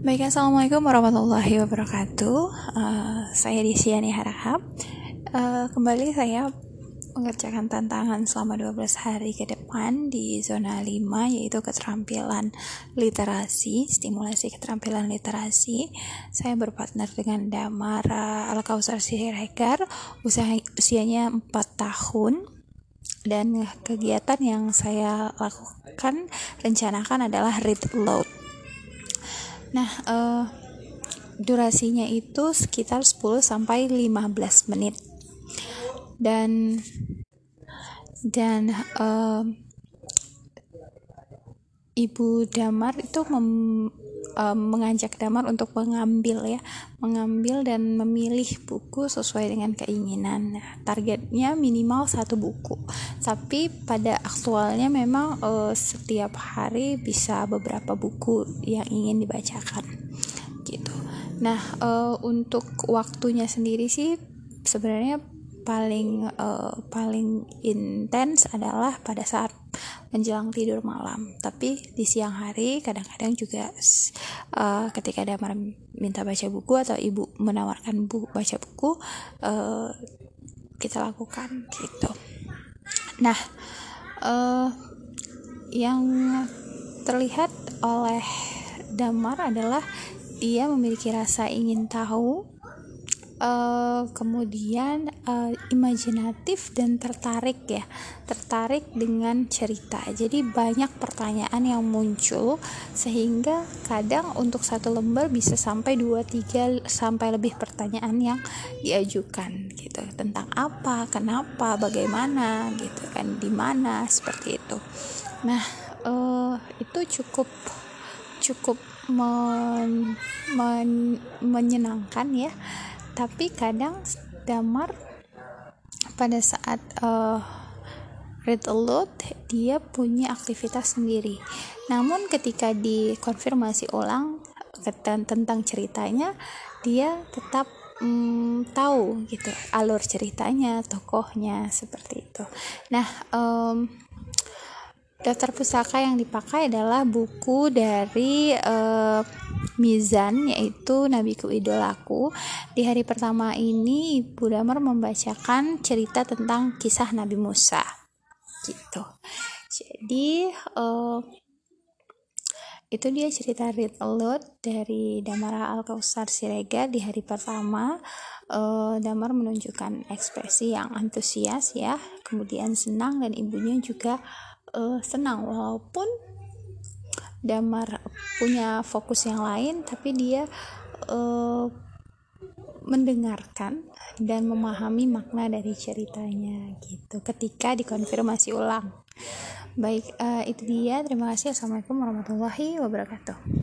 Baik, Assalamualaikum warahmatullahi wabarakatuh. Uh, Saya Disiani Harahap uh, Kembali saya mengerjakan tantangan selama 12 hari ke depan di zona 5 yaitu keterampilan literasi, stimulasi keterampilan literasi. Saya berpartner dengan Damara Al-Kausar Siregar, usianya 4 tahun. Dan kegiatan yang saya lakukan rencanakan adalah read aloud Nah, uh, durasinya itu sekitar 10 sampai 15 menit. Dan dan uh, Ibu Damar itu mem, uh, mengajak Damar untuk mengambil ya, mengambil dan memilih buku sesuai dengan keinginan. Nah, targetnya minimal satu buku. Tapi pada aktualnya memang uh, setiap hari bisa beberapa buku yang ingin dibacakan. Gitu. Nah, uh, untuk waktunya sendiri sih sebenarnya paling uh, paling intens adalah pada saat menjelang tidur malam. Tapi di siang hari kadang-kadang juga uh, ketika ada minta baca buku atau ibu menawarkan buku baca buku uh, kita lakukan gitu. Nah uh, yang terlihat oleh Damar adalah dia memiliki rasa ingin tahu uh, kemudian uh, imajinatif dan tertarik ya. Tertarik dengan cerita. Jadi banyak pertanyaan yang muncul sehingga kadang untuk satu lembar bisa sampai 2 3 sampai lebih pertanyaan yang diajukan gitu. Tentang apa kenapa bagaimana gitu kan di mana seperti itu. Nah uh, itu cukup cukup men, men, menyenangkan ya tapi kadang damar pada saat uh, read aloud dia punya aktivitas sendiri. Namun ketika dikonfirmasi ulang tentang ceritanya dia tetap um, tahu gitu alur ceritanya tokohnya seperti itu. Nah um, daftar pusaka yang dipakai adalah buku dari uh, Mizan yaitu Nabiku Idolaku. Di hari pertama ini Ibu Damar membacakan cerita tentang kisah Nabi Musa. Gitu. Jadi uh, itu dia cerita read aloud dari Damara Al Kausar Siregar di hari pertama. Uh, Damar menunjukkan ekspresi yang antusias ya, kemudian senang dan ibunya juga uh, senang walaupun Damar punya fokus yang lain tapi dia uh, mendengarkan dan memahami makna dari ceritanya gitu. Ketika dikonfirmasi ulang. Baik uh, itu dia. Terima kasih. Assalamualaikum warahmatullahi wabarakatuh